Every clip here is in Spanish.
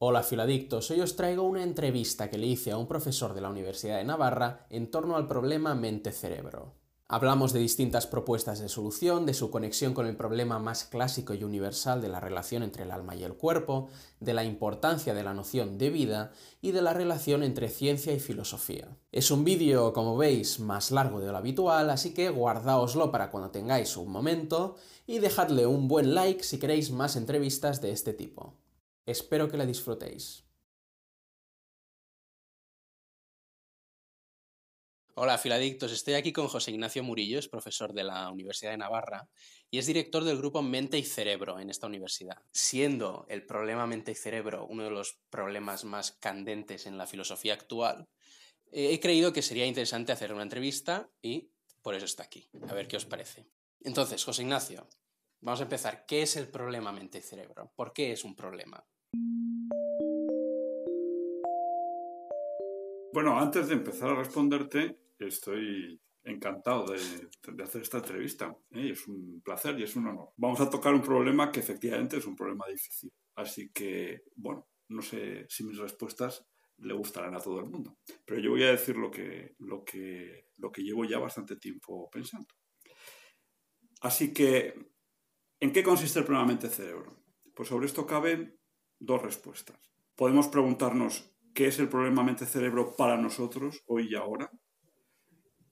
Hola filadictos, hoy os traigo una entrevista que le hice a un profesor de la Universidad de Navarra en torno al problema mente-cerebro. Hablamos de distintas propuestas de solución, de su conexión con el problema más clásico y universal de la relación entre el alma y el cuerpo, de la importancia de la noción de vida y de la relación entre ciencia y filosofía. Es un vídeo, como veis, más largo de lo habitual, así que guardaoslo para cuando tengáis un momento y dejadle un buen like si queréis más entrevistas de este tipo. Espero que la disfrutéis. Hola, filadictos. Estoy aquí con José Ignacio Murillo, es profesor de la Universidad de Navarra y es director del grupo Mente y Cerebro en esta universidad. Siendo el problema mente y cerebro uno de los problemas más candentes en la filosofía actual, eh, he creído que sería interesante hacer una entrevista y por eso está aquí. A ver qué os parece. Entonces, José Ignacio, vamos a empezar. ¿Qué es el problema mente y cerebro? ¿Por qué es un problema? Bueno, antes de empezar a responderte, estoy encantado de, hacer esta entrevista. ¿eh? Es un placer y es un honor. Vamos a tocar un problema que efectivamente es un problema difícil. Así que, bueno, no sé si mis respuestas le gustarán a todo el mundo. Pero yo voy a decir lo que, lo que, lo que llevo ya bastante tiempo pensando. Así que, ¿en qué consiste el problema mente-cerebro? Pues sobre esto caben dos respuestas. Podemos preguntarnos qué es el problema mente-cerebro para nosotros hoy y ahora.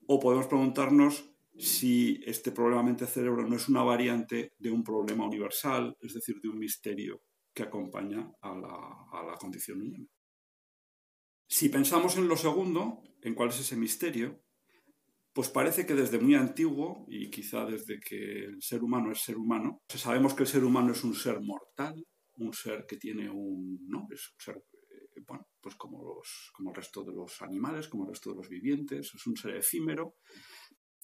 O podemos preguntarnos si este problema mente-cerebro no es una variante de un problema universal, es decir, de un misterio que acompaña a la, condición humana. Si pensamos en lo segundo, en cuál es ese misterio, pues parece que desde muy antiguo, y quizá desde que el ser humano es ser humano, sabemos que el ser humano es un ser mortal, un ser que tiene un, ¿no? Es un ser, eh, bueno, pues como, los, como el resto de los animales, como el resto de los vivientes, es un ser efímero,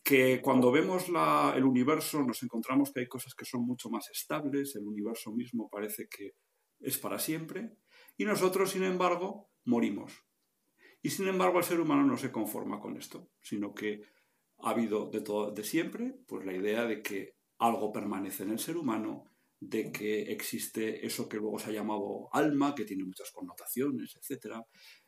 que cuando vemos la, el universo nos encontramos que hay cosas que son mucho más estables, el universo mismo parece que es para siempre, y nosotros, sin embargo, morimos. Y sin embargo, el ser humano no se conforma con esto, sino que ha habido de todo de siempre, pues la idea de que algo permanece en el ser humano, de que existe eso que luego se ha llamado alma, que tiene muchas connotaciones, etc.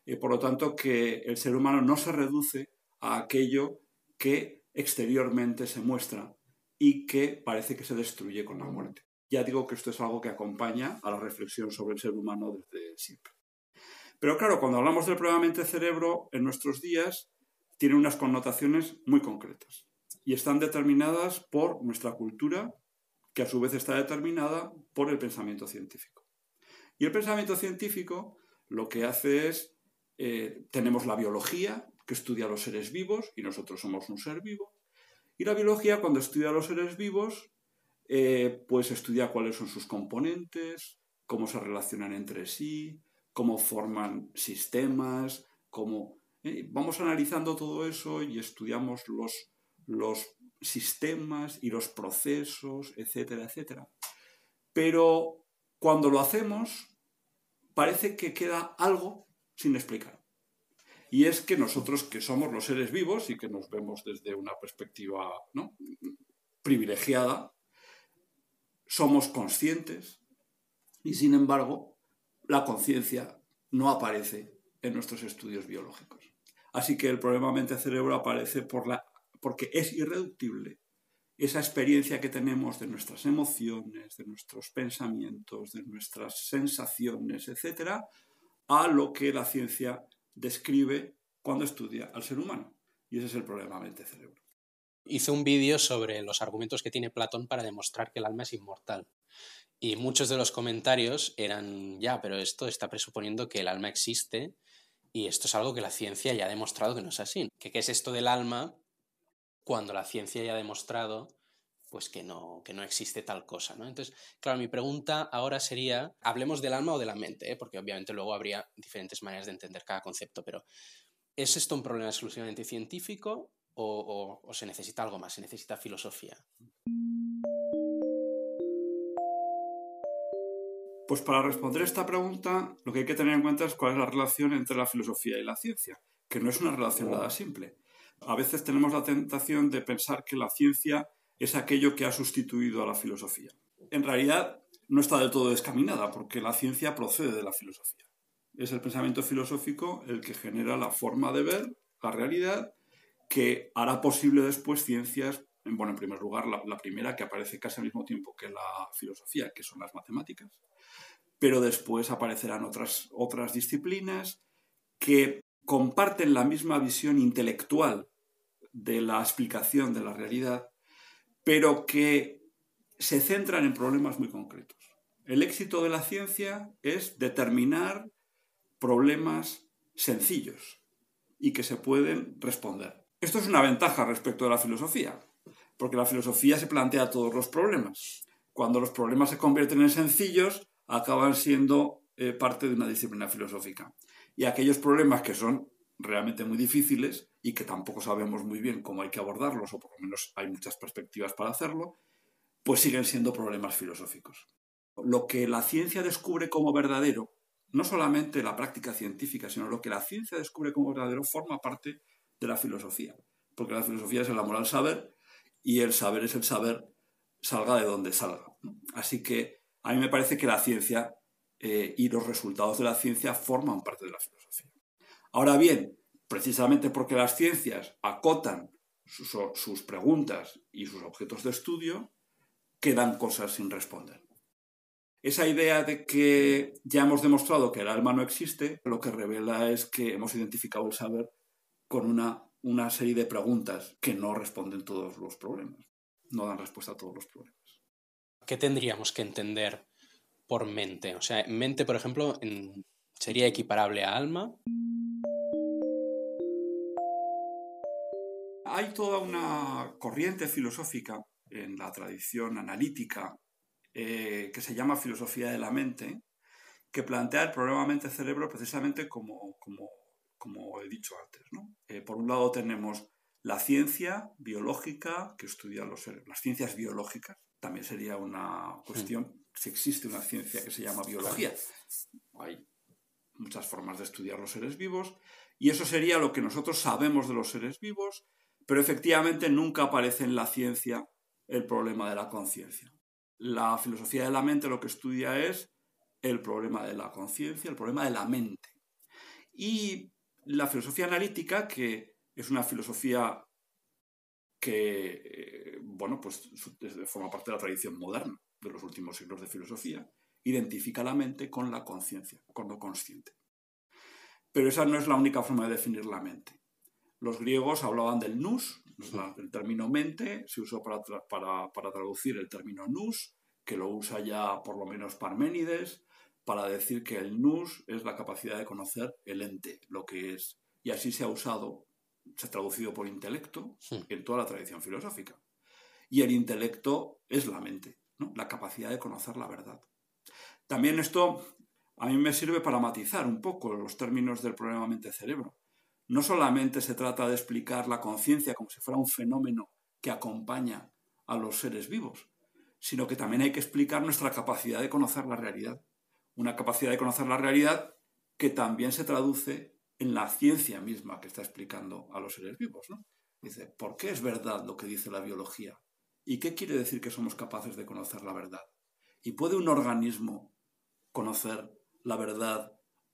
Eh, por lo tanto, que el ser humano no se reduce a aquello que exteriormente se muestra y que parece que se destruye con la muerte. Ya digo que esto es algo que acompaña a la reflexión sobre el ser humano desde siempre. Pero claro, cuando hablamos del problema mente-cerebro en nuestros días, tiene unas connotaciones muy concretas y están determinadas por nuestra cultura, que a su vez está determinada por el pensamiento científico. Y el pensamiento científico lo que hace es, eh, tenemos la biología, que estudia los seres vivos, y nosotros somos un ser vivo, y la biología cuando estudia los seres vivos, eh, pues estudia cuáles son sus componentes, cómo se relacionan entre sí, cómo forman sistemas, cómo... Eh, vamos analizando todo eso y estudiamos los, los sistemas y los procesos, etcétera, etcétera. Pero cuando lo hacemos, parece que queda algo sin explicar. Y es que nosotros, que somos los seres vivos y que nos vemos desde una perspectiva privilegiada, somos conscientes y sin embargo la conciencia no aparece en nuestros estudios biológicos. Así que el problema mente-cerebro aparece por la porque es irreductible esa experiencia que tenemos de nuestras emociones, de nuestros pensamientos, de nuestras sensaciones, etc., a lo que la ciencia describe cuando estudia al ser humano. Y ese es el problema mente-cerebro. Hice un vídeo sobre los argumentos que tiene Platón para demostrar que el alma es inmortal. Y muchos de los comentarios eran, ya, pero esto está presuponiendo que el alma existe y esto es algo que la ciencia ya ha demostrado que no es así. ¿Qué, qué es esto del alma? Cuando la ciencia ya ha demostrado pues que no, que no existe tal cosa, ¿no? Entonces, claro, mi pregunta ahora sería, hablemos del alma o de la mente, ¿eh? porque obviamente luego habría diferentes maneras de entender cada concepto, pero ¿es esto un problema exclusivamente científico o, o se necesita algo más, se necesita filosofía? Pues para responder esta pregunta, lo que hay que tener en cuenta es cuál es la relación entre la filosofía y la ciencia, que no es una relación nada simple a veces tenemos la tentación de pensar que la ciencia es aquello que ha sustituido a la filosofía. En realidad, no está del todo descaminada, porque la ciencia procede de la filosofía. Es el pensamiento filosófico el que genera la forma de ver la realidad que hará posible después ciencias, bueno, en primer lugar, la, primera que aparece casi al mismo tiempo que la filosofía, que son las matemáticas, pero después aparecerán otras, otras disciplinas que comparten la misma visión intelectual de la explicación de la realidad, pero que se centran en problemas muy concretos. El éxito de la ciencia es determinar problemas sencillos y que se pueden responder. Esto es una ventaja respecto de la filosofía, porque la filosofía se plantea todos los problemas. Cuando los problemas se convierten en sencillos, acaban siendo eh, parte de una disciplina filosófica. Y aquellos problemas que son realmente muy difíciles y que tampoco sabemos muy bien cómo hay que abordarlos, o por lo menos hay muchas perspectivas para hacerlo, pues siguen siendo problemas filosóficos. Lo que la ciencia descubre como verdadero, no solamente la práctica científica, sino lo que la ciencia descubre como verdadero forma parte de la filosofía, porque la filosofía es el amor al saber y el saber es el saber salga de donde salga. Así que a mí me parece que la ciencia eh, y los resultados de la ciencia forman parte de la filosofía. Ahora bien, precisamente porque las ciencias acotan sus, preguntas y sus objetos de estudio, quedan cosas sin responder. Esa idea de que ya hemos demostrado que el alma no existe, lo que revela es que hemos identificado el saber con una, una serie de preguntas que no responden todos los problemas, no dan respuesta a todos los problemas. ¿qué tendríamos que entender por mente? O sea, mente, por ejemplo, sería equiparable a alma. Hay toda una corriente filosófica en la tradición analítica eh, que se llama filosofía de la mente, que plantea el problema mente-cerebro precisamente como, como, he dicho antes. Eh, por un lado tenemos la ciencia biológica que estudia los seres, las ciencias biológicas, también sería una cuestión si existe una ciencia que se llama biología. Hay muchas formas de estudiar los seres vivos y eso sería lo que nosotros sabemos de los seres vivos, pero efectivamente nunca aparece en la ciencia el problema de la conciencia. La filosofía de la mente lo que estudia es el problema de la conciencia, el problema de la mente. Y la filosofía analítica, que es una filosofía que, eh, bueno, pues forma parte de la tradición moderna de los últimos siglos de filosofía, identifica la mente con la conciencia, con lo consciente. Pero esa no es la única forma de definir la mente. Los griegos hablaban del nous, el término mente se usó para, para, para traducir el término nous, que lo usa ya por lo menos Parménides, para decir que el nous es la capacidad de conocer el ente, lo que es. Y así se ha usado se ha traducido por intelecto en toda la tradición filosófica. Y el intelecto es la mente, la capacidad de conocer la verdad. También esto a mí me sirve para matizar un poco los términos del problema mente-cerebro. No solamente se trata de explicar la conciencia como si fuera un fenómeno que acompaña a los seres vivos, sino que también hay que explicar nuestra capacidad de conocer la realidad. Una capacidad de conocer la realidad que también se traduce en la ciencia misma que está explicando a los seres vivos. ¿no? Dice, ¿por qué es verdad lo que dice la biología? ¿Y qué quiere decir que somos capaces de conocer la verdad? ¿Y puede un organismo conocer la verdad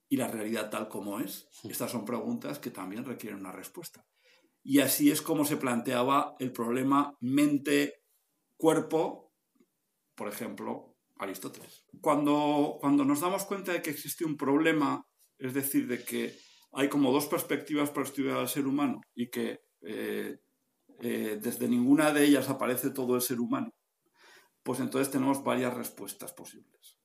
y la realidad tal como es? Estas son preguntas que también requieren una respuesta. Y así es como se planteaba el problema mente-cuerpo, por ejemplo, Aristóteles. Cuando, cuando nos damos cuenta de que existe un problema, es decir, de que hay como dos perspectivas para estudiar al ser humano y que eh, eh, desde ninguna de ellas aparece todo el ser humano, pues entonces tenemos varias respuestas posibles.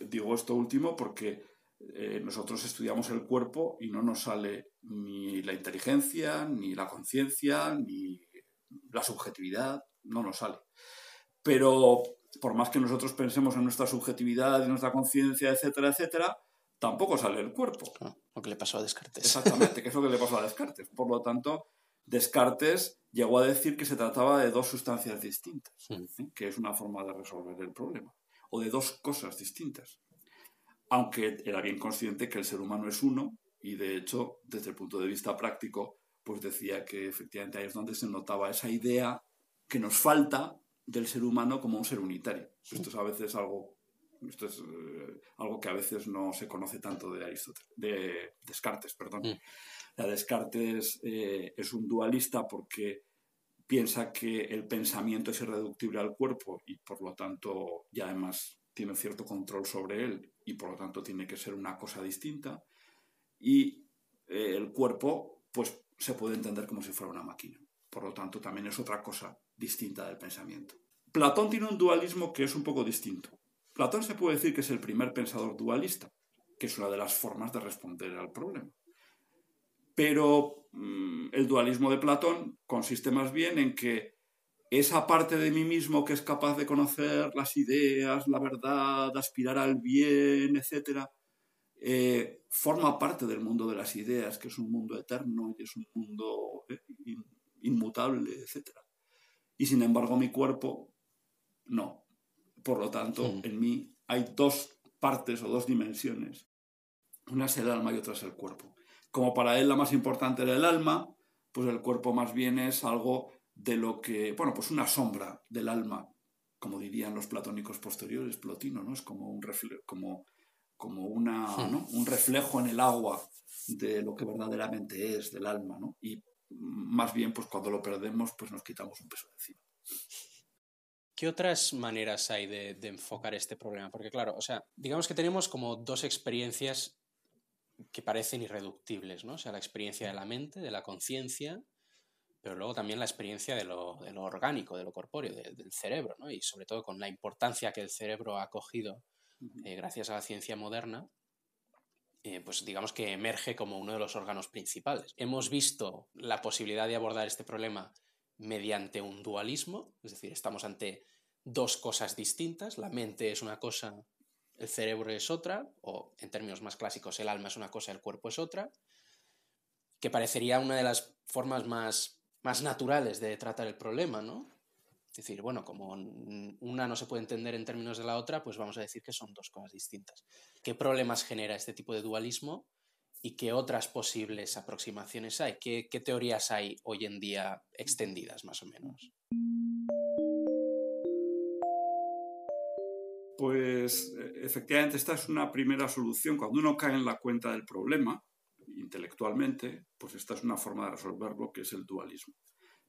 Digo esto último porque eh, nosotros estudiamos el cuerpo y no nos sale ni la inteligencia, ni la conciencia, ni la subjetividad, no nos sale. Pero por más que nosotros pensemos en nuestra subjetividad, en nuestra conciencia, etcétera, etcétera, tampoco sale el cuerpo. lo que le pasó a Descartes. Exactamente, que es lo que le pasó a Descartes. Por lo tanto, Descartes llegó a decir que se trataba de dos sustancias distintas, ¿eh? que es una forma de resolver el problema, o de dos cosas distintas. Aunque era bien consciente que el ser humano es uno, y de hecho, desde el punto de vista práctico, pues decía que efectivamente ahí es donde se notaba esa idea que nos falta del ser humano como un ser unitario. Esto es a veces algo Esto es eh, algo que a veces no se conoce tanto de Aristóteles, de Descartes, perdón. Mm. La Descartes eh, es un dualista porque piensa que el pensamiento es irreductible al cuerpo y por lo tanto ya además tiene cierto control sobre él y por lo tanto tiene que ser una cosa distinta. Y eh, el cuerpo pues se puede entender como si fuera una máquina. Por lo tanto también es otra cosa distinta del pensamiento. Platón tiene un dualismo que es un poco distinto. Platón se puede decir que es el primer pensador dualista, que es una de las formas de responder al problema. Pero mm, el dualismo de Platón consiste más bien en que esa parte de mí mismo que es capaz de conocer las ideas, la verdad, aspirar al bien, etc., eh, forma parte del mundo de las ideas, que es un mundo eterno y es un mundo eh, inmutable, etc. Y sin embargo mi cuerpo no. Por lo tanto, en mí hay dos partes o dos dimensiones. Una es el alma y otra es el cuerpo. Como para él la más importante era el alma, pues el cuerpo más bien es algo de lo que, bueno, pues una sombra del alma, como dirían los platónicos posteriores, Plotino, ¿no? Es como un reflejo, como, como una, un reflejo en el agua de lo que verdaderamente es del alma, ¿no? Y más bien, pues cuando lo perdemos, pues nos quitamos un peso de encima. ¿Qué otras maneras hay de, enfocar este problema? Porque claro, o sea, digamos que tenemos como dos experiencias que parecen irreductibles, ¿no? O sea, la experiencia de la mente, de la conciencia, pero luego también la experiencia de lo, orgánico, de lo corpóreo, del cerebro, ¿no? Y sobre todo con la importancia que el cerebro ha cogido eh, gracias a la ciencia moderna, eh, pues digamos que emerge como uno de los órganos principales. Hemos visto la posibilidad de abordar este problema mediante un dualismo, es decir, estamos ante dos cosas distintas, la mente es una cosa, el cerebro es otra, o en términos más clásicos, el alma es una cosa, el cuerpo es otra, que parecería una de las formas más, más naturales de tratar el problema, ¿no? Es decir, bueno, como una no se puede entender en términos de la otra, pues vamos a decir que son dos cosas distintas. ¿Qué problemas genera este tipo de dualismo? Y qué otras posibles aproximaciones hay, qué, teorías hay hoy en día extendidas más o menos. Pues e, efectivamente esta es una primera solución. Cuando uno cae en la cuenta del problema, intelectualmente, pues esta es una forma de resolverlo que es el dualismo.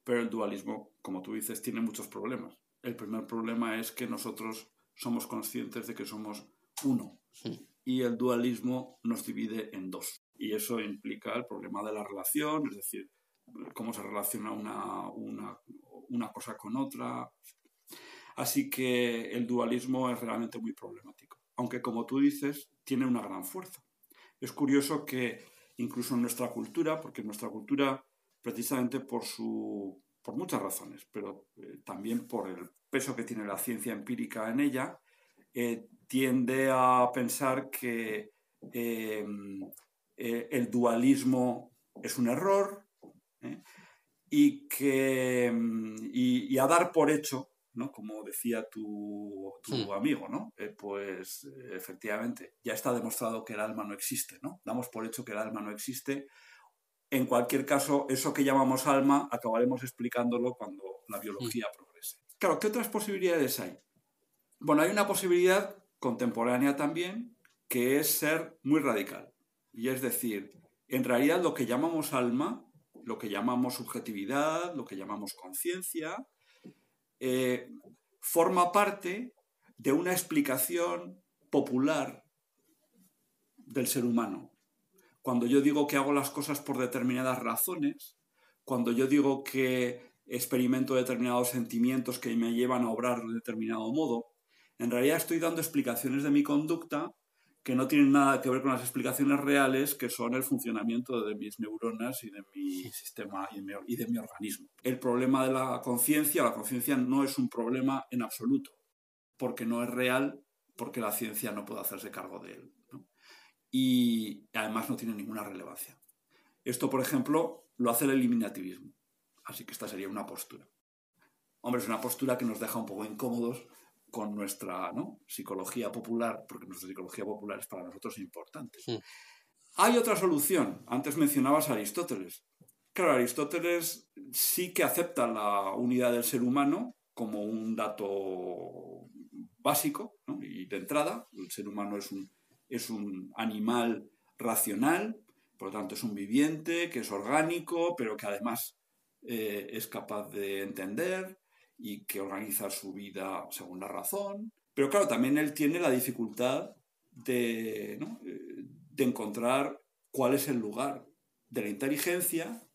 Pero el dualismo, como tú dices, tiene muchos problemas. El primer problema es que nosotros somos conscientes de que somos uno. Y el dualismo nos divide en dos. Y eso implica el problema de la relación, es decir, cómo se relaciona una, una, cosa con otra. Así que el dualismo es realmente muy problemático, aunque como tú dices, tiene una gran fuerza. Es curioso que incluso en nuestra cultura, porque nuestra cultura, precisamente por, su, por muchas razones, pero eh, también por el peso que tiene la ciencia empírica en ella, eh, tiende a pensar que eh, eh, el dualismo es un error ¿eh? y, que, y, a dar por hecho, ¿no? como decía tu, hmm. amigo, ¿no? pues efectivamente ya está demostrado que el alma no existe. ¿no? Damos por hecho que el alma no existe. En cualquier caso, eso que llamamos alma acabaremos explicándolo cuando la biología hmm. progrese. Claro, ¿qué otras posibilidades hay? Bueno, hay una posibilidad contemporánea también, que es ser muy radical. Y es decir, en realidad lo que llamamos alma, lo que llamamos subjetividad, lo que llamamos conciencia, eh, forma parte de una explicación popular del ser humano. Cuando yo digo que hago las cosas por determinadas razones, cuando yo digo que experimento determinados sentimientos que me llevan a obrar de determinado modo, en realidad estoy dando explicaciones de mi conducta que no tienen nada que ver con las explicaciones reales, que son el funcionamiento de mis neuronas y de mi sistema y de mi, organismo. El problema de la conciencia, la conciencia no es un problema en absoluto, porque no es real, porque la ciencia no puede hacerse cargo de él. Y además no tiene ninguna relevancia. Esto, por ejemplo, lo hace el eliminativismo. Así que esta sería una postura. Hombre, es una postura que nos deja un poco incómodos con nuestra psicología popular, porque nuestra psicología popular es para nosotros importante. Hay otra solución. Antes mencionabas a Aristóteles. Claro, Aristóteles sí que acepta la unidad del ser humano como un dato básico y de entrada. El ser humano es un, es un animal racional, por lo tanto es un viviente que es orgánico, pero que además eh, es capaz de entender y que organiza su vida según la razón. Pero claro, también él tiene la dificultad de, eh, de encontrar cuál es el lugar de la inteligencia,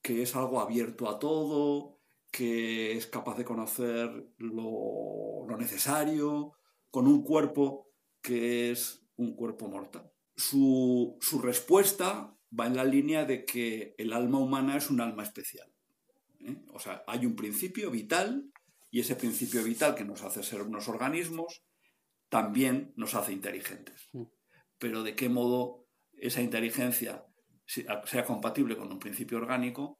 que es algo abierto a todo, que es capaz de conocer lo, necesario, con un cuerpo que es un cuerpo mortal. Su, respuesta va en la línea de que el alma humana es un alma especial. ¿eh? O sea, hay un principio vital y ese principio vital que nos hace ser unos organismos también nos hace inteligentes. Mm. Pero de qué modo esa inteligencia sea compatible con un principio orgánico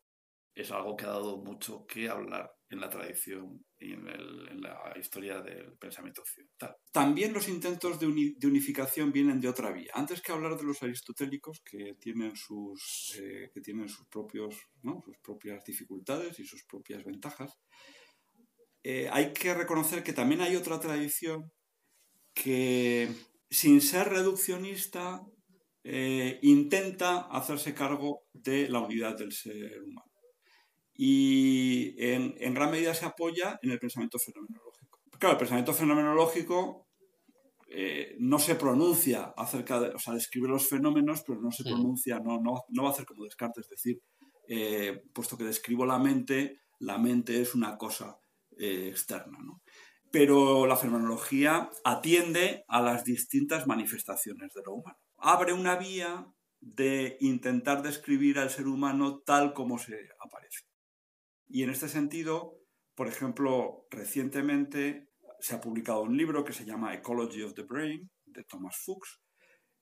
es algo que ha dado mucho que hablar en la tradición y en, la historia del pensamiento occidental. También los intentos de, unificación vienen de otra vía. Antes que hablar de los aristotélicos, que tienen sus, eh, que tienen sus, propios, sus propias dificultades y sus propias ventajas, eh, hay que reconocer que también hay otra tradición que, sin ser reduccionista, eh, intenta hacerse cargo de la unidad del ser humano y en, gran medida se apoya en el pensamiento fenomenológico. Claro, el pensamiento fenomenológico eh, no se pronuncia acerca de, o sea, describe los fenómenos, pero no se pronuncia, no, no, no va a hacer como Descartes, es decir, eh, puesto que describo la mente, la mente es una cosa eh, externa. ¿no? Pero la fenomenología atiende a las distintas manifestaciones de lo humano. Abre una vía de intentar describir al ser humano tal como se aparece. Y en este sentido, por ejemplo, recientemente se ha publicado un libro que se llama Ecology of the Brain, de Thomas Fuchs,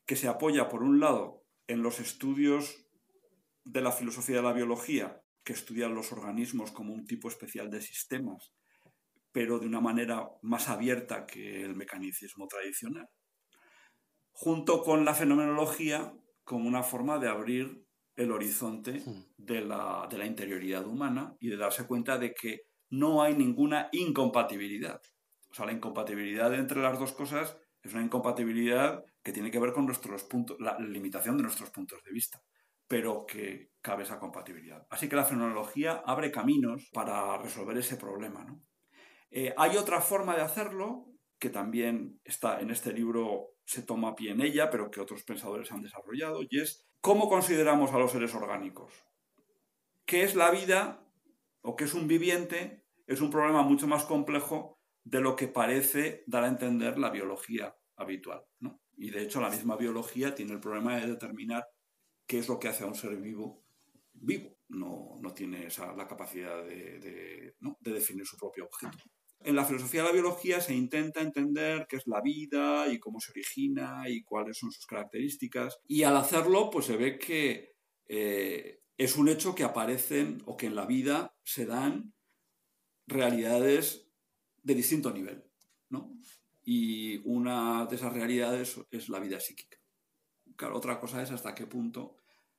que se apoya, por un lado, en los estudios de la filosofía de la biología, que estudian los organismos como un tipo especial de sistemas, pero de una manera más abierta que el mecanicismo tradicional, junto con la fenomenología como una forma de abrir el horizonte hmm. de la, interioridad humana y de darse cuenta de que no hay ninguna incompatibilidad. O sea, la incompatibilidad entre las dos cosas es una incompatibilidad que tiene que ver con nuestros puntos, la limitación de nuestros puntos de vista, pero que cabe esa compatibilidad. Así que la fenomenología abre caminos para resolver ese problema. Eh, hay otra forma de hacerlo que también está en este libro, se toma pie en ella, pero que otros pensadores han desarrollado, y es ¿Cómo consideramos a los seres orgánicos? ¿Qué es la vida o qué es un viviente? Es un problema mucho más complejo de lo que parece dar a entender la biología habitual. Y de hecho la misma biología tiene el problema de determinar qué es lo que hace a un ser vivo vivo. No, tiene la capacidad de definir su propio objeto. En la filosofía de la biología se intenta entender qué es la vida y cómo se origina y cuáles son sus características. Y al hacerlo, pues se ve que eh, es un hecho que aparecen o que en la vida se dan realidades de distinto nivel. ¿no? Y una de esas realidades es la vida psíquica. Otra cosa es hasta qué punto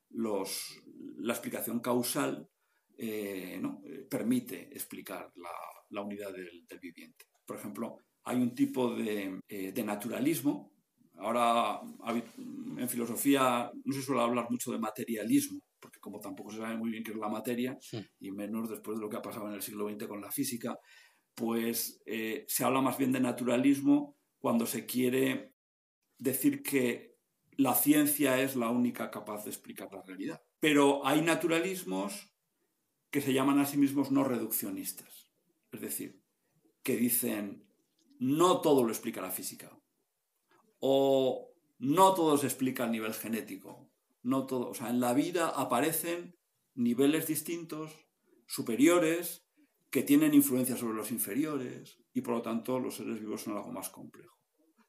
los, la explicación causal eh, ¿no? Eh, permite explicar la, la unidad del, viviente. Por ejemplo, hay un tipo de, eh, naturalismo. Ahora, en filosofía no se suele hablar mucho de materialismo, porque como tampoco se sabe muy bien qué es la materia, y menos después de lo que ha pasado en el siglo XX con la física, pues eh, se habla más bien de naturalismo cuando se quiere decir que la ciencia es la única capaz de explicar la realidad. Pero hay naturalismos que se llaman a sí mismos no reduccionistas. Es decir, que dicen, no todo lo explica la física. O no todo se explica a nivel genético. No todo, o sea, en la vida aparecen niveles distintos, superiores, que tienen influencia sobre los inferiores y por lo tanto los seres vivos son algo más complejo.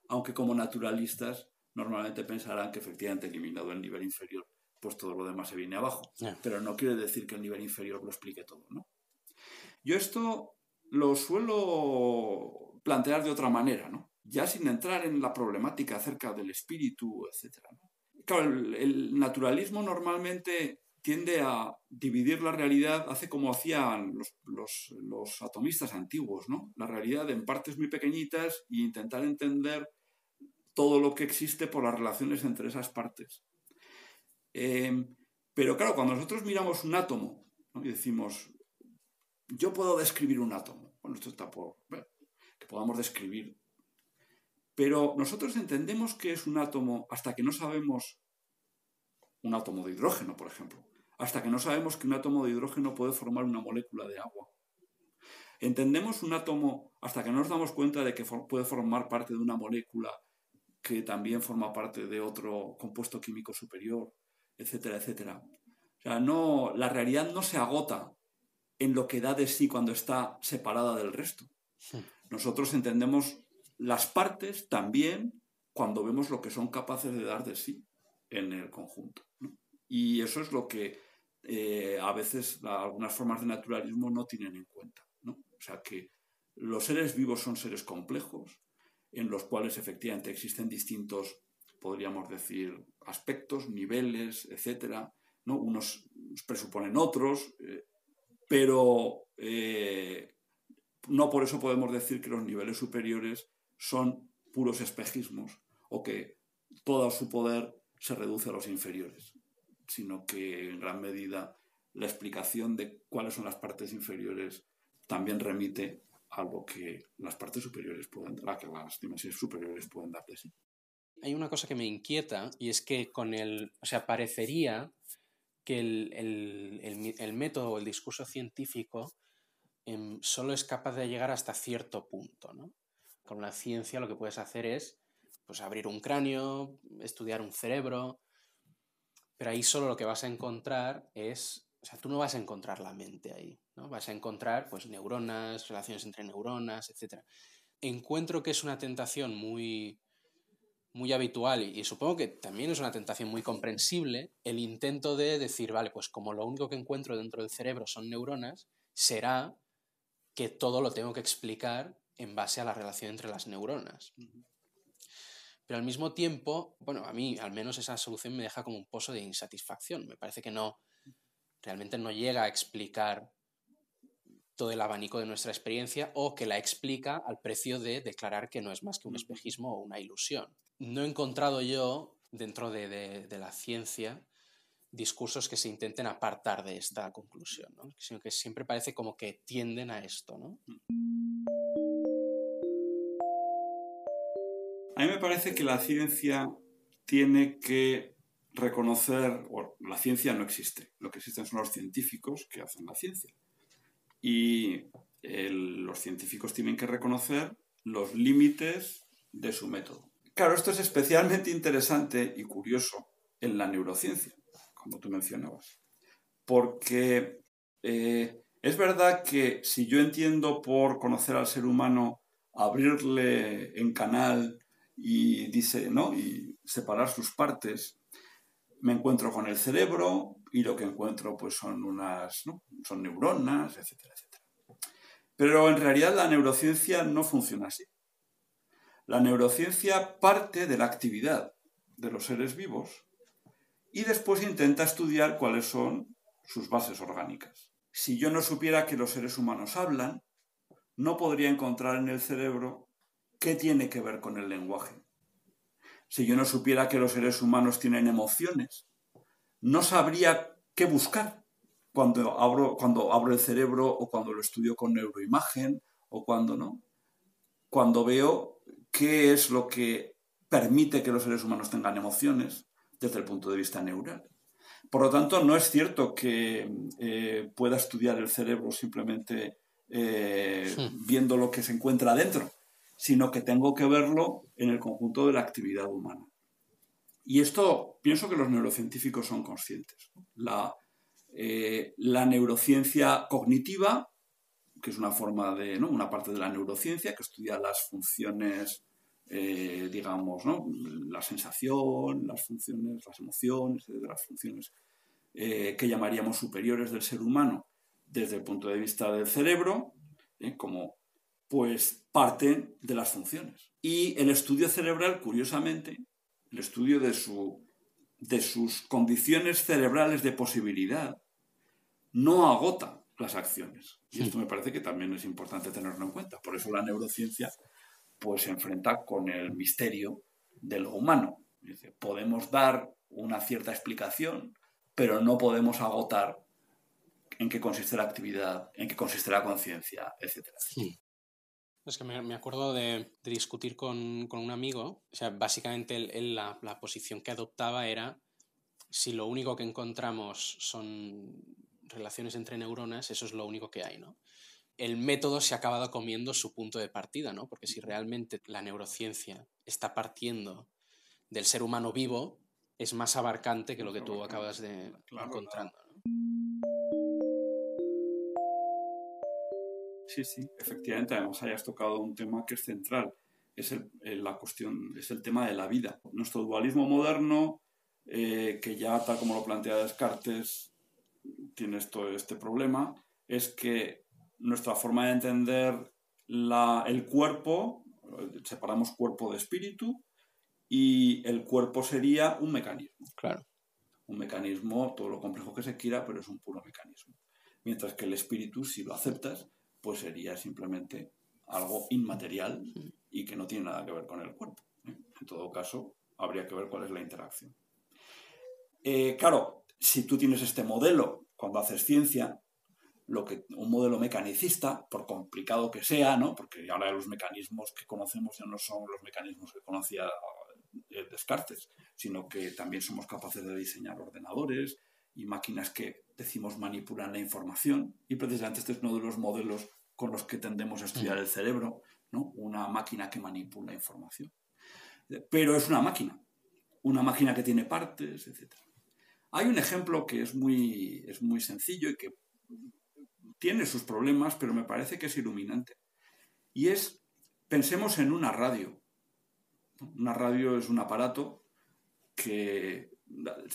Aunque como naturalistas normalmente pensarán que efectivamente eliminado el nivel inferior, pues todo lo demás se viene abajo. Pero no quiere decir que el nivel inferior lo explique todo, ¿no? Yo esto lo suelo plantear de otra manera, ¿no? Ya sin entrar en la problemática acerca del espíritu, etc. Claro, el, naturalismo normalmente tiende a dividir la realidad, hace como hacían los, atomistas antiguos, ¿no? La realidad en partes muy pequeñitas e intentar entender todo lo que existe por las relaciones entre esas partes. Em, pero claro, cuando nosotros miramos un átomo y decimos, yo puedo describir un átomo, bueno, esto está por que podamos describir, pero nosotros entendemos que es un átomo hasta que no sabemos un átomo de hidrógeno, por ejemplo, hasta que no sabemos que un átomo de hidrógeno puede formar una molécula de agua. Entendemos un átomo hasta que no nos damos cuenta de que puede formar parte de una molécula que también forma parte de otro compuesto químico superior, etcétera, etcétera. O sea, no, la realidad no se agota en lo que da de sí cuando está separada del resto. Nosotros entendemos las partes también cuando vemos lo que son capaces de dar de sí en el conjunto. Y eso es lo que eh, a veces algunas formas de naturalismo no tienen en cuenta. O sea que los seres vivos son seres complejos, en los cuales efectivamente existen distintos, podríamos decir, aspectos, niveles, etcétera. ¿no? Unos presuponen otros, eh, pero eh, no por eso podemos decir que los niveles superiores son puros espejismos o que todo su poder se reduce a los inferiores sino que en gran medida la explicación de cuáles son las partes inferiores también remite a lo que las partes superiores pueden dar, a que las dimensiones superiores pueden dar de sí. Hay una cosa que me inquieta y es que con el, o sea, parecería que el, método o el discurso científico em, solo es capaz de llegar hasta cierto punto, ¿no? Con la ciencia lo que puedes hacer es pues, abrir un cráneo, estudiar un cerebro, pero ahí solo lo que vas a encontrar es, o sea, tú no vas a encontrar la mente ahí, ¿no? Vas a encontrar pues neuronas, relaciones entre neuronas, etc. Encuentro que es una tentación muy, muy habitual y, supongo que también es una tentación muy comprensible el intento de decir, vale, pues como lo único que encuentro dentro del cerebro son neuronas, será que todo lo tengo que explicar en base a la relación entre las neuronas. Pero al mismo tiempo, bueno, a mí al menos esa solución me deja como un pozo de insatisfacción. Me parece que no, realmente no llega a explicar todo el abanico de nuestra experiencia o que la explica al precio de declarar que no es más que un espejismo o una ilusión. No he encontrado yo, dentro de, la ciencia, discursos que se intenten apartar de esta conclusión, sino que siempre parece como que tienden a esto. A mí me parece que la ciencia tiene que reconocer, bueno, la ciencia no existe, lo que existen son los científicos que hacen la ciencia. Y los científicos tienen que reconocer los límites de su método. Claro, esto es especialmente interesante y curioso en la neurociencia, como tú mencionabas, porque eh, es verdad que si yo entiendo por conocer al ser humano abrirle en canal y dice, ¿no? Y separar sus partes. Me encuentro con el cerebro y lo que encuentro pues son unas, Son neuronas, etcétera, etcétera. Pero en realidad la neurociencia no funciona así. La neurociencia parte de la actividad de los seres vivos y después intenta estudiar cuáles son sus bases orgánicas. Si yo no supiera que los seres humanos hablan, no podría encontrar en el cerebro ¿qué tiene que ver con el lenguaje? Si yo no supiera que los seres humanos tienen emociones, no sabría qué buscar cuando abro, cuando abro el cerebro o cuando lo estudio con neuroimagen o cuando no. Cuando veo qué es lo que permite que los seres humanos tengan emociones desde el punto de vista neural. Por lo tanto, no es cierto que eh, pueda estudiar el cerebro simplemente eh, viendo lo que se encuentra dentro sino que tengo que verlo en el conjunto de la actividad humana. Y esto pienso que los neurocientíficos son conscientes. La, eh, la neurociencia cognitiva, que es una forma de, ¿no? una parte de la neurociencia que estudia las funciones, eh, digamos, ¿no? la sensación, las funciones, las emociones, las funciones eh, que llamaríamos superiores del ser humano desde el punto de vista del cerebro, como pues parten de las funciones. Y el estudio cerebral, curiosamente, el estudio de su, de sus condiciones cerebrales de posibilidad, no agota las acciones. Y esto me parece que también es importante tenerlo en cuenta. Por eso la neurociencia pues, se enfrenta con el misterio de lo humano. podemos dar una cierta explicación, pero no podemos agotar en qué consiste la actividad, en qué consiste la conciencia, etc. Es que me, acuerdo de, discutir con, un amigo, o sea, básicamente él, la, la, posición que adoptaba era, si lo único que encontramos son relaciones entre neuronas, eso es lo único que hay, ¿no? El método se ha acabado comiendo su punto de partida, ¿no? Porque si realmente la neurociencia está partiendo del ser humano vivo, es más abarcante que lo que tú acabas de encontrar. Sí, sí, efectivamente, además hayas tocado un tema que es central, es el, la cuestión, es el tema de la vida. Nuestro dualismo moderno, eh, que ya tal como lo plantea Descartes, tiene esto, este problema, es que nuestra forma de entender el cuerpo, separamos cuerpo de espíritu, y el cuerpo sería un mecanismo. Claro. Un mecanismo, todo lo complejo que se quiera, pero es un puro mecanismo. Mientras que el espíritu, si lo aceptas, pues sería simplemente algo inmaterial y que no tiene nada que ver con el cuerpo. ¿eh? En todo caso, habría que ver cuál es la interacción. Eh, claro, si tú tienes este modelo cuando haces ciencia, lo que, un modelo mecanicista, por complicado que sea, ¿no? porque ahora los mecanismos que conocemos ya no son los mecanismos que conocía eh, Descartes, sino que también somos capaces de diseñar ordenadores y máquinas que decimos manipulan la información y precisamente este es uno de los modelos con los que tendemos a estudiar el cerebro, ¿no? una máquina que manipula información. Pero es una máquina, una máquina que tiene partes, etc. Hay un ejemplo que es muy, es muy sencillo y que tiene sus problemas, pero me parece que es iluminante. Y es, pensemos en una radio. Una radio es un aparato que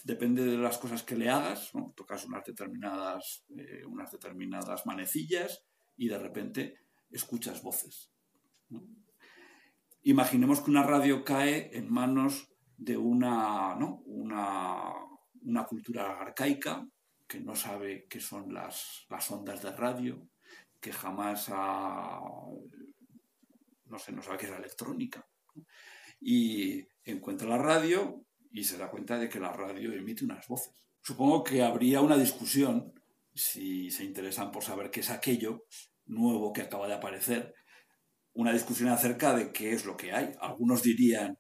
depende de las cosas que le hagas, tocas unas determinadas, eh, unas determinadas manecillas y de repente escuchas voces. Imaginemos que una radio cae en manos de una, una, una cultura arcaica que no sabe qué son las, las ondas de radio, que jamás ha, no sé, no sabe qué es la electrónica. Y encuentra la radio y se da cuenta de que la radio emite unas voces. Supongo que habría una discusión, si se interesan por saber qué es aquello nuevo que acaba de aparecer, una discusión acerca de qué es lo que hay. Algunos dirían,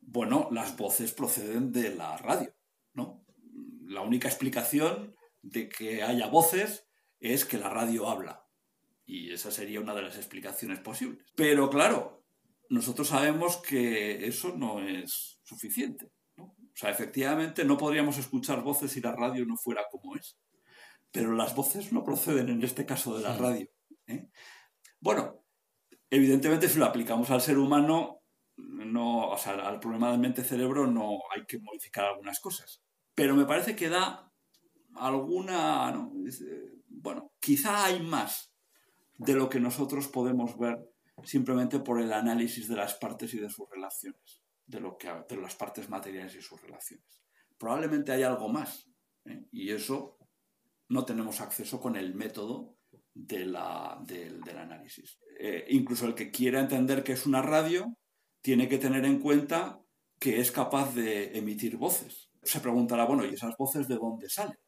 bueno, las voces proceden de la radio. La única explicación de que haya voces es que la radio habla. Y esa sería una de las explicaciones posibles. Pero claro, nosotros sabemos que eso no es suficiente. O sea, efectivamente no podríamos escuchar voces si la radio no fuera como es. Pero las voces no proceden en este caso de la radio. ¿eh? Bueno, evidentemente si lo aplicamos al ser humano, no, o sea, al problema de mente-cerebro no hay que modificar algunas cosas. Pero me parece que da alguna, bueno, quizá hay más de lo que nosotros podemos ver simplemente por el análisis de las partes y de sus relaciones, de, lo que, de las partes materiales y sus relaciones. Probablemente hay algo más, ¿eh? y eso no tenemos acceso con el método de la, del, análisis. Eh, incluso el que quiera entender que es una radio tiene que tener en cuenta que es capaz de emitir voces se preguntará, bueno, ¿y esas voces de dónde salen?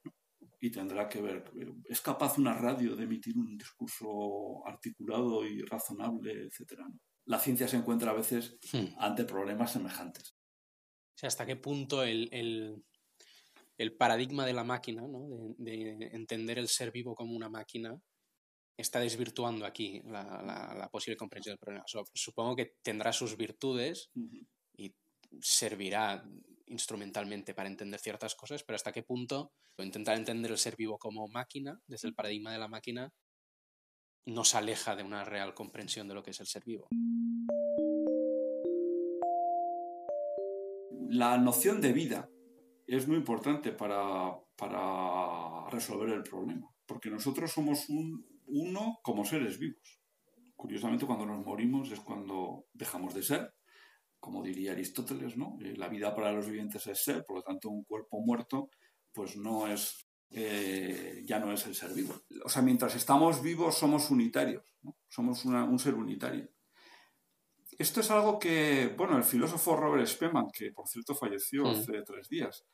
Y tendrá que ver, ¿es capaz una radio de emitir un discurso articulado y razonable, etcétera? La ciencia se encuentra a veces hmm. ante problemas semejantes. O sea, ¿hasta qué punto el, paradigma de la máquina, de, entender el ser vivo como una máquina, está desvirtuando aquí la, posible comprensión del problema? supongo que tendrá sus virtudes y servirá instrumentalmente para entender ciertas cosas, pero hasta qué punto intentar entender el ser vivo como máquina, desde el paradigma de la máquina, nos aleja de una real comprensión de lo que es el ser vivo. La noción de vida es muy importante para, para resolver el problema, porque nosotros somos un, uno como seres vivos. Curiosamente, cuando nos morimos es cuando dejamos de ser como diría Aristóteles, ¿no? Eh, la vida para los vivientes es ser, por lo tanto un cuerpo muerto pues no es, eh, ya no es el ser vivo. O sea, mientras estamos vivos somos unitarios, somos un ser unitario. Esto es algo que, bueno, el filósofo Robert Spemann, que por cierto falleció hace tres días,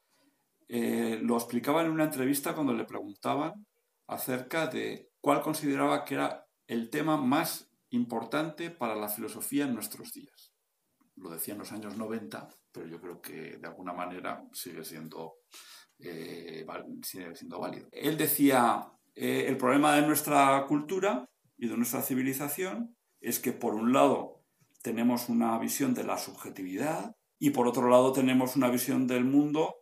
eh, lo explicaba en una entrevista cuando le preguntaban acerca de cuál consideraba que era el tema más importante para la filosofía en nuestros días. Lo decía en los años 90, pero yo creo que de alguna manera sigue siendo, eh, sigue siendo válido. Él decía, eh, el problema de nuestra cultura y de nuestra civilización es que por un lado tenemos una visión de la subjetividad y por otro lado tenemos una visión del mundo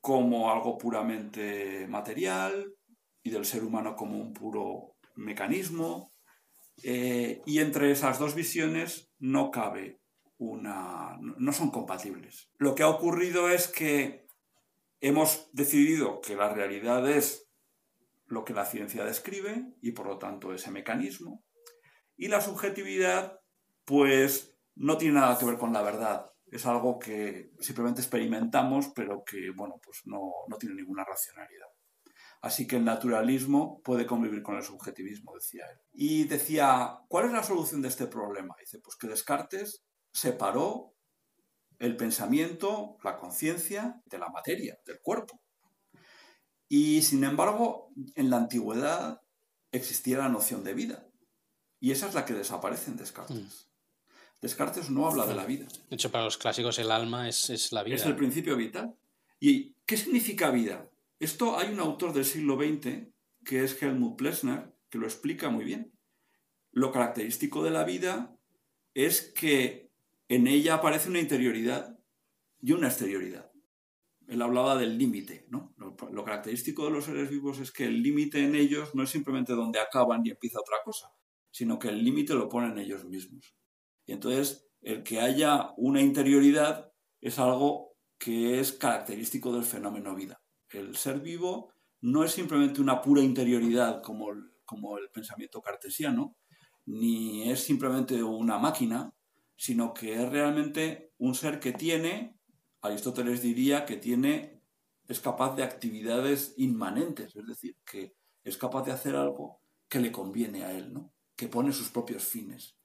como algo puramente material y del ser humano como un puro mecanismo. Eh, y entre esas dos visiones no cabe una... no son compatibles. Lo que ha ocurrido es que hemos decidido que la realidad es lo que la ciencia describe y por lo tanto ese mecanismo. Y la subjetividad pues no tiene nada que ver con la verdad. Es algo que simplemente experimentamos, pero que, bueno, pues no, tiene ninguna racionalidad. Así que el naturalismo puede convivir con el subjetivismo, decía él. Y decía, ¿cuál es la solución de este problema? Dice, pues que Descartes separó el pensamiento, la conciencia, de la materia, del cuerpo. Y sin embargo, en la antigüedad existía la noción de vida. Y esa es la que desaparece en Descartes. Mm. Descartes no habla de la vida. De hecho, para los clásicos el alma es, la vida. Es el principio vital. ¿Y qué significa vida? Esto hay un autor del siglo XX, que es Helmut Plessner, que lo explica muy bien. Lo característico de la vida es que en ella aparece una interioridad y una exterioridad. Él hablaba del límite, ¿no? Lo, característico de los seres vivos es que el límite en ellos no es simplemente donde acaban y empieza otra cosa, sino que el límite lo ponen ellos mismos. Y entonces, el que haya una interioridad es algo que es característico del fenómeno vida. El ser vivo no es simplemente una pura interioridad como como el pensamiento cartesiano, ni es simplemente una máquina, sino que es realmente un ser que tiene, Aristóteles diría que tiene, es capaz de actividades inmanentes, es decir, que es capaz de hacer algo que le conviene a él, ¿no? que pone sus propios fines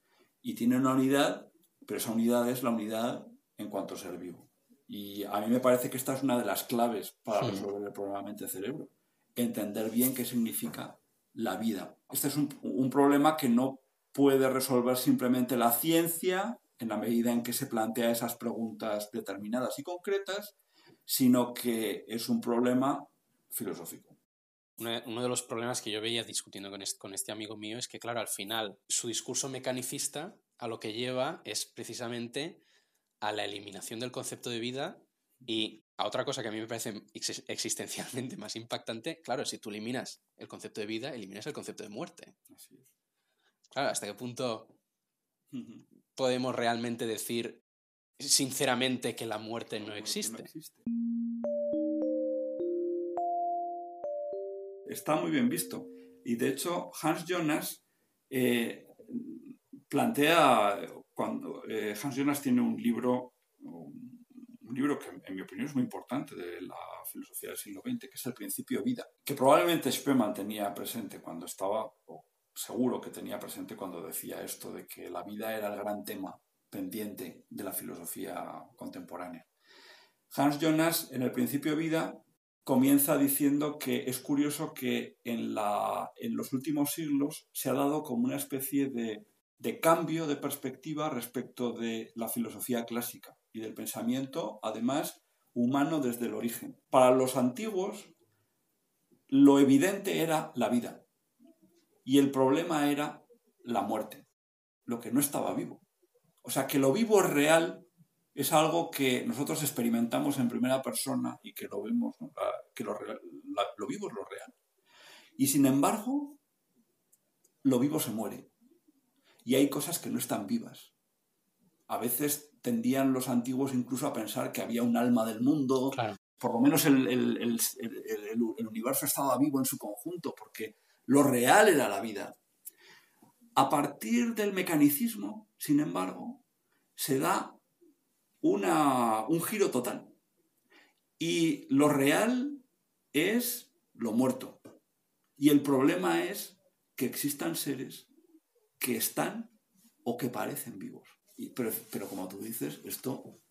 y tiene una unidad, pero esa unidad es la unidad en cuanto a ser vivo. Y a mí me parece que esta es una de las claves para resolver el problema mente-cerebro. Entender bien qué significa la vida. Este es un, un problema que no puede resolver simplemente la ciencia en la medida en que se plantea esas preguntas determinadas y concretas, sino que es un problema filosófico uno de los problemas que yo veía discutiendo con este, amigo mío es que, claro, al final su discurso mecanicista a lo que lleva es precisamente a la eliminación del concepto de vida y a otra cosa que a mí me parece existencialmente más impactante, claro, si tú eliminas el concepto de vida, eliminas el concepto de muerte. Claro, ¿hasta qué punto podemos realmente decir sinceramente que la muerte no existe? está muy bien visto. Y de hecho, Hans Jonas eh, plantea, cuando eh, Hans Jonas tiene un libro, un libro que en mi opinión es muy importante de la filosofía del siglo XX, que es El principio vida, que probablemente Spemann tenía presente cuando estaba, o seguro que tenía presente cuando decía esto de que la vida era el gran tema pendiente de la filosofía contemporánea. Hans Jonas en el principio vida comienza diciendo que es curioso que en, la, en los últimos siglos se ha dado como una especie de, de cambio de perspectiva respecto de la filosofía clásica y del pensamiento, además, humano desde el origen. Para los antiguos, lo evidente era la vida y el problema era la muerte, lo que no estaba vivo. O sea, que lo vivo es real es algo que nosotros experimentamos en primera persona y que lo vemos, que lo, lo vivo es lo real. Y sin embargo, lo vivo se muere. Y hay cosas que no están vivas. A veces tendían los antiguos incluso a pensar que había un alma del mundo. Por lo menos el, el universo estaba vivo en su conjunto, porque lo real era la vida. A partir del mecanicismo, sin embargo, se da una, un giro total. Y lo real es lo muerto. Y el problema es que existan seres que están o que parecen vivos. pero, pero como tú dices, esto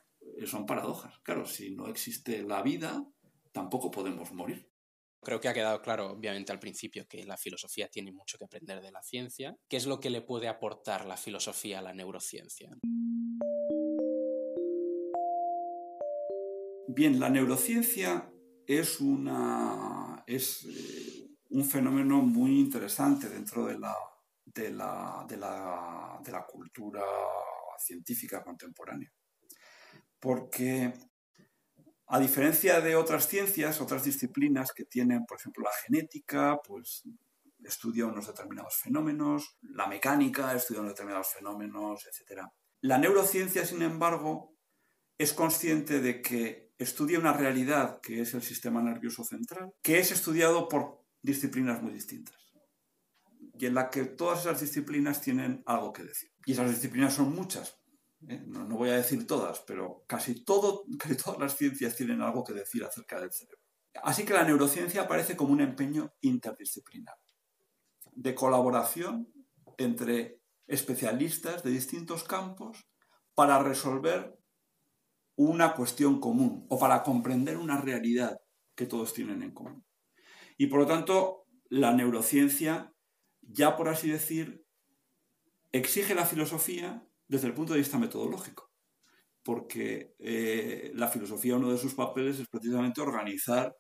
son paradojas. Claro, si no existe la vida, tampoco podemos morir. Creo que ha quedado claro, obviamente, al principio que la filosofía tiene mucho que aprender de la ciencia. ¿Qué es lo que le puede aportar la filosofía a la neurociencia? Bien, la neurociencia es, una, es eh, un fenómeno muy interesante dentro de la, de la, de la, de la cultura científica contemporánea. Porque a diferencia de otras ciencias, otras disciplinas que tienen, por ejemplo, la genética, pues estudia unos determinados fenómenos, la mecánica estudia unos determinados fenómenos, etc. La neurociencia, sin embargo, es consciente de que estudia una realidad que es el sistema nervioso central, que es estudiado por disciplinas muy distintas y en la que todas esas disciplinas tienen algo que decir. Y esas disciplinas son muchas, ¿eh? no, voy a decir todas, pero casi, todo, casi todas las ciencias tienen algo que decir acerca del cerebro. Así que la neurociencia aparece como un empeño interdisciplinar, de colaboración entre especialistas de distintos campos para resolver una cuestión común o para comprender una realidad que todos tienen en común. Y por lo tanto, la neurociencia, ya por así decir, exige la filosofía desde el punto de vista metodológico, porque eh, la filosofía, uno de sus papeles es precisamente organizar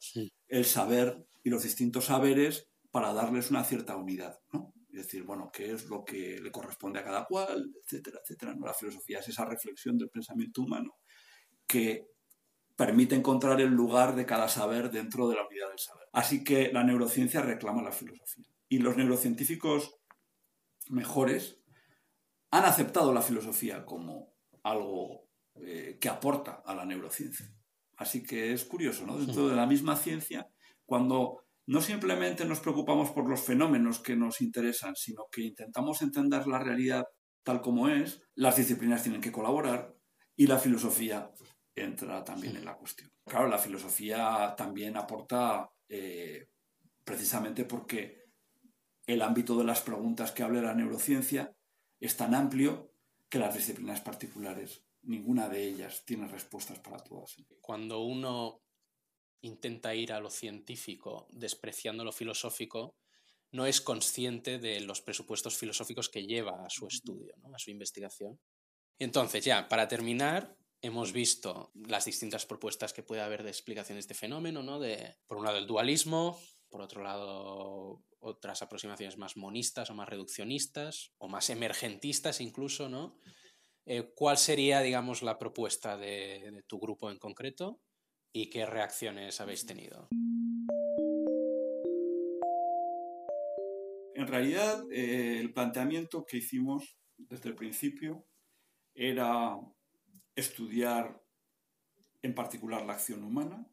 el saber y los distintos saberes para darles una cierta unidad, ¿no? Es decir, bueno, qué es lo que le corresponde a cada cual, etcétera, etcétera. La filosofía es esa reflexión del pensamiento humano que permite encontrar el lugar de cada saber dentro de la unidad del saber. Así que la neurociencia reclama la filosofía. Y los neurocientíficos mejores han aceptado la filosofía como algo eh, que aporta a la neurociencia. Así que es curioso, ¿no? Dentro de la misma ciencia, cuando no simplemente nos preocupamos por los fenómenos que nos interesan, sino que intentamos entender la realidad tal como es, las disciplinas tienen que colaborar y la filosofía entra también en la cuestión. Claro, la filosofía también aporta eh, precisamente porque el ámbito de las preguntas que habla la neurociencia es tan amplio que las disciplinas particulares, ninguna de ellas tiene respuestas para todas. Cuando uno intenta ir a lo científico despreciando lo filosófico, no es consciente de los presupuestos filosóficos que lleva a su estudio, a su investigación. Entonces, ya, para terminar, hemos visto las distintas propuestas que puede haber de explicación de este fenómeno, ¿no? De, por un lado, el dualismo, por otro lado, otras aproximaciones más monistas o más reduccionistas o más emergentistas incluso, ¿no? Eh, ¿Cuál sería, digamos, la propuesta de, tu grupo en concreto y qué reacciones habéis tenido? En realidad, eh, el planteamiento que hicimos desde el principio era estudiar en particular la acción humana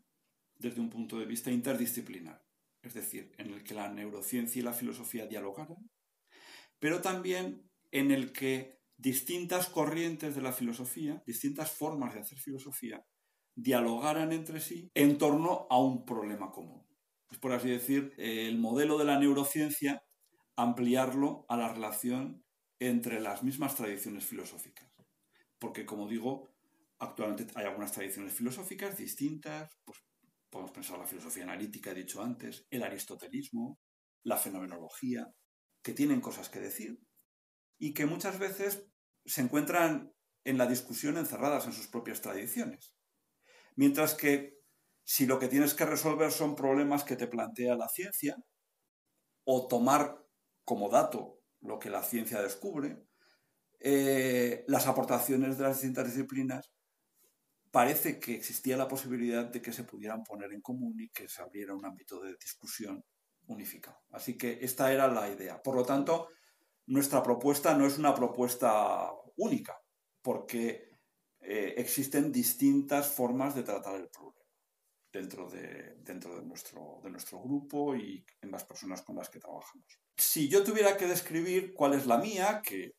desde un punto de vista interdisciplinar es decir, en el que la neurociencia y la filosofía dialogaran, pero también en el que distintas corrientes de la filosofía, distintas formas de hacer filosofía, dialogaran entre sí en torno a un problema común. Es por así decir, el modelo de la neurociencia, ampliarlo a la relación entre las mismas tradiciones filosóficas. Porque, como digo, actualmente hay algunas tradiciones filosóficas distintas, pues Podemos pensar la filosofía analítica, he dicho antes, el aristotelismo, la fenomenología, que tienen cosas que decir y que muchas veces se encuentran en la discusión encerradas en sus propias tradiciones. Mientras que si lo que tienes que resolver son problemas que te plantea la ciencia, o tomar como dato lo que la ciencia descubre, eh, las aportaciones de las distintas disciplinas parece que existía la posibilidad de que se pudieran poner en común y que se abriera un ámbito de discusión unificado. Así que esta era la idea. Por lo tanto, nuestra propuesta no es una propuesta única, porque eh, existen distintas formas de tratar el problema dentro, de, nuestro grupo y en las personas con las que trabajamos. Si yo tuviera que describir cuál es la mía, que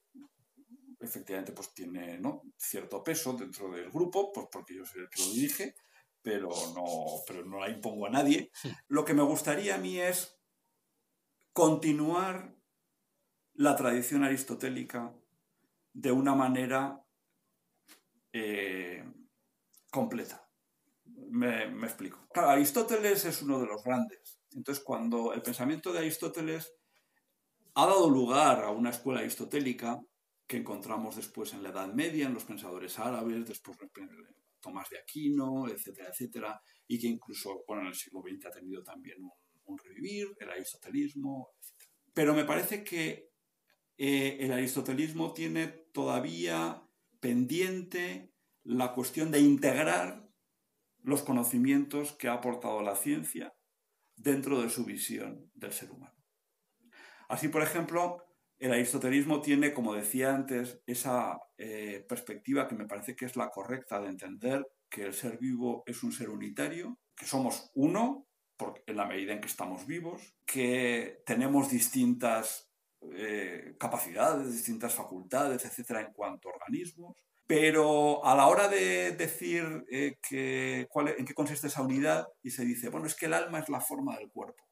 efectivamente pues tiene ¿no? cierto peso dentro del grupo, pues porque yo soy el que lo dirige, pero no, pero no la impongo a nadie. Lo que me gustaría a mí es continuar la tradición aristotélica de una manera eh, completa. Me, me, explico. Claro, Aristóteles es uno de los grandes. Entonces, cuando el pensamiento de Aristóteles ha dado lugar a una escuela aristotélica que encontramos después en la Edad Media, en los pensadores árabes, después Tomás de Aquino, etcétera, etcétera, y que incluso bueno, en el siglo XX ha tenido también un, revivir, el aristotelismo, etc. Pero me parece que eh, el aristotelismo tiene todavía pendiente la cuestión de integrar los conocimientos que ha aportado la ciencia dentro de su visión del ser humano. Así, por ejemplo, el aristotelismo tiene, como decía antes, esa eh, perspectiva que me parece que es la correcta de entender que el ser vivo es un ser unitario, que somos uno en la medida en que estamos vivos, que tenemos distintas eh, capacidades, distintas facultades, etcétera, en cuanto a organismos, pero a la hora de decir eh, en qué consiste esa unidad, y se dice, bueno, es que el alma es la forma del cuerpo.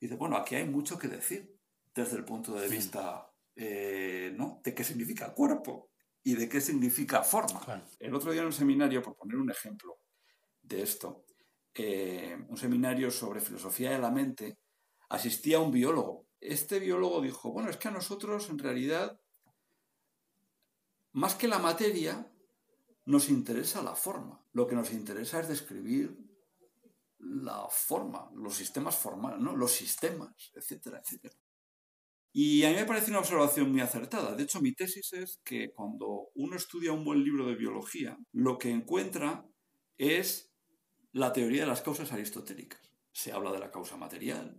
Y dice, bueno, aquí hay mucho que decir desde el punto de vista eh, ¿no? de qué significa cuerpo y de qué significa forma. El otro día en un seminario, por poner un ejemplo de esto, eh, un seminario sobre filosofía de la mente, asistía un biólogo. Este biólogo dijo, bueno, es que a nosotros en realidad, más que la materia, nos interesa la forma. Lo que nos interesa es describir la forma, los sistemas formales, ¿no? los sistemas, etcétera, etcétera. Y a mí me parece una observación muy acertada. De hecho, mi tesis es que cuando uno estudia un buen libro de biología, lo que encuentra es la teoría de las causas aristotélicas. Se habla de la causa material,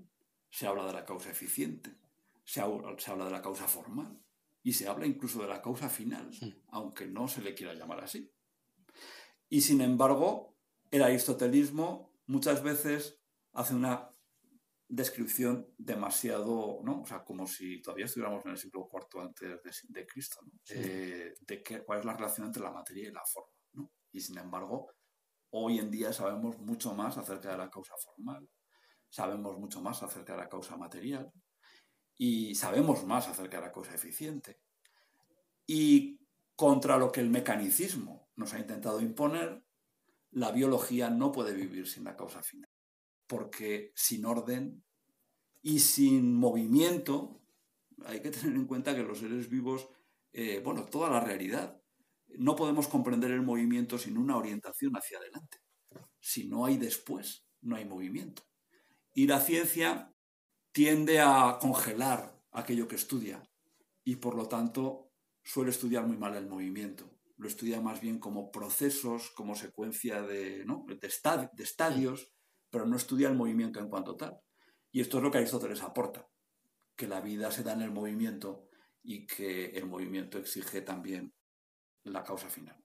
se habla de la causa eficiente, se habla, se habla de la causa formal y se habla incluso de la causa final, aunque no se le quiera llamar así. Y sin embargo, el aristotelismo muchas veces hace una descripción demasiado, ¿no? O sea, como si todavía estuviéramos en el siglo IV antes de, Cristo, ¿no? Eh, de qué, cuál es la relación entre la materia y la forma, ¿no? Y sin embargo, hoy en día sabemos mucho más acerca de la causa formal, sabemos mucho más acerca de la causa material y sabemos más acerca de la causa eficiente. Y contra lo que el mecanicismo nos ha intentado imponer, la biología no puede vivir sin la causa final porque sin orden y sin movimiento, hay que tener en cuenta que los seres vivos, eh, bueno, toda la realidad, no podemos comprender el movimiento sin una orientación hacia adelante. Si no hay después, no hay movimiento. Y la ciencia tiende a congelar aquello que estudia y por lo tanto suele estudiar muy mal el movimiento. Lo estudia más bien como procesos, como secuencia de, de estadios pero no estudia el movimiento en cuanto tal. Y esto es lo que Aristóteles aporta, que la vida se da en el movimiento y que el movimiento exige también la causa final.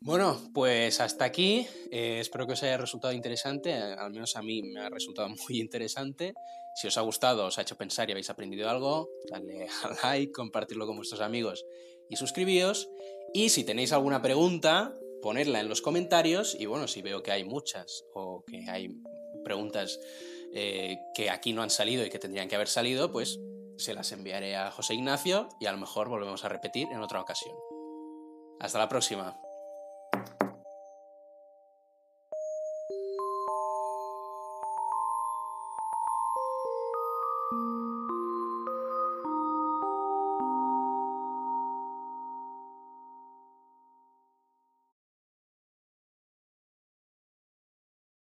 Bueno, pues hasta aquí. Eh, espero que os haya resultado interesante. Al menos a mí me ha resultado muy interesante. Si os ha gustado, os ha hecho pensar y habéis aprendido algo, dale al like, compartirlo con vuestros amigos y suscribíos. Y si tenéis alguna pregunta, ponedla en los comentarios. Y bueno, si veo que hay muchas o que hay preguntas eh, que aquí no han salido y que tendrían que haber salido, pues se las enviaré a José Ignacio y a lo mejor volvemos a repetir en otra ocasión. Hasta la próxima.